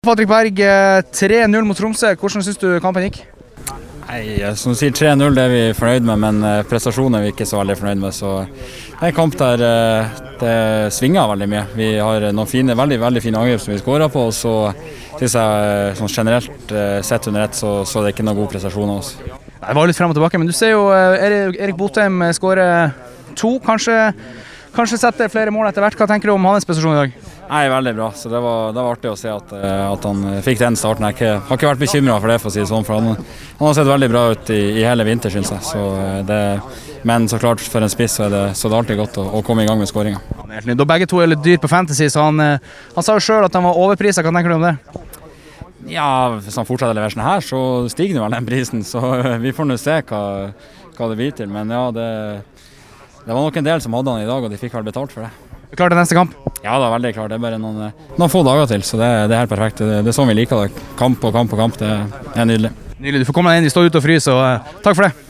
Patrick Berg, 3-0 mot Tromsø. Hvordan syns du kampen gikk? Nei, Som du sier, 3-0 er vi fornøyd med, men eh, prestasjonen er vi ikke så veldig fornøyd med. Så det er en kamp der eh, det svinger veldig mye. Vi har noen fine, veldig veldig fine angrep som vi skårer på, og så syns jeg eh, sånn generelt sett under ett så, så det er ikke noen god prestasjon av oss. Det var litt frem og tilbake, men du ser jo Erik, Erik Botheim skårer to. Kanskje, kanskje setter flere mål etter hvert. Hva tenker du om hans prestasjon i dag? Nei, Veldig bra. så Det var, det var artig å se at, eh, at, han fikk den starten. Jeg ikke, har ikke vært bekymra for det, for å si det sånn, for han, han har sett veldig bra ut i, i hele vinter, syns jeg. Så eh, det, men så klart, for en spiss så er det, så det er alltid godt å, å komme i gang med skåringa. Begge to er litt dyr på Fantasy, så han, eh, han sa jo sjøl at han var overprisa. Hva tenker du om det? Ja, Hvis han fortsetter å levere sånn her, så stiger vel den prisen. Så vi får nå se hva, hva det blir til. Men ja, det, det var nok en del som hadde han i dag, og de fikk vel betalt for det. Er klar til neste kamp? Ja, da, veldig klar. Det er bare noen, noen få dager til, så det, det er helt perfekt. Det, det, er sånn vi liker det. Kamp og kamp og kamp. Det er nydelig. Nydelig. Du får komme deg inn, vi står ute og fryser, og uh, takk for det.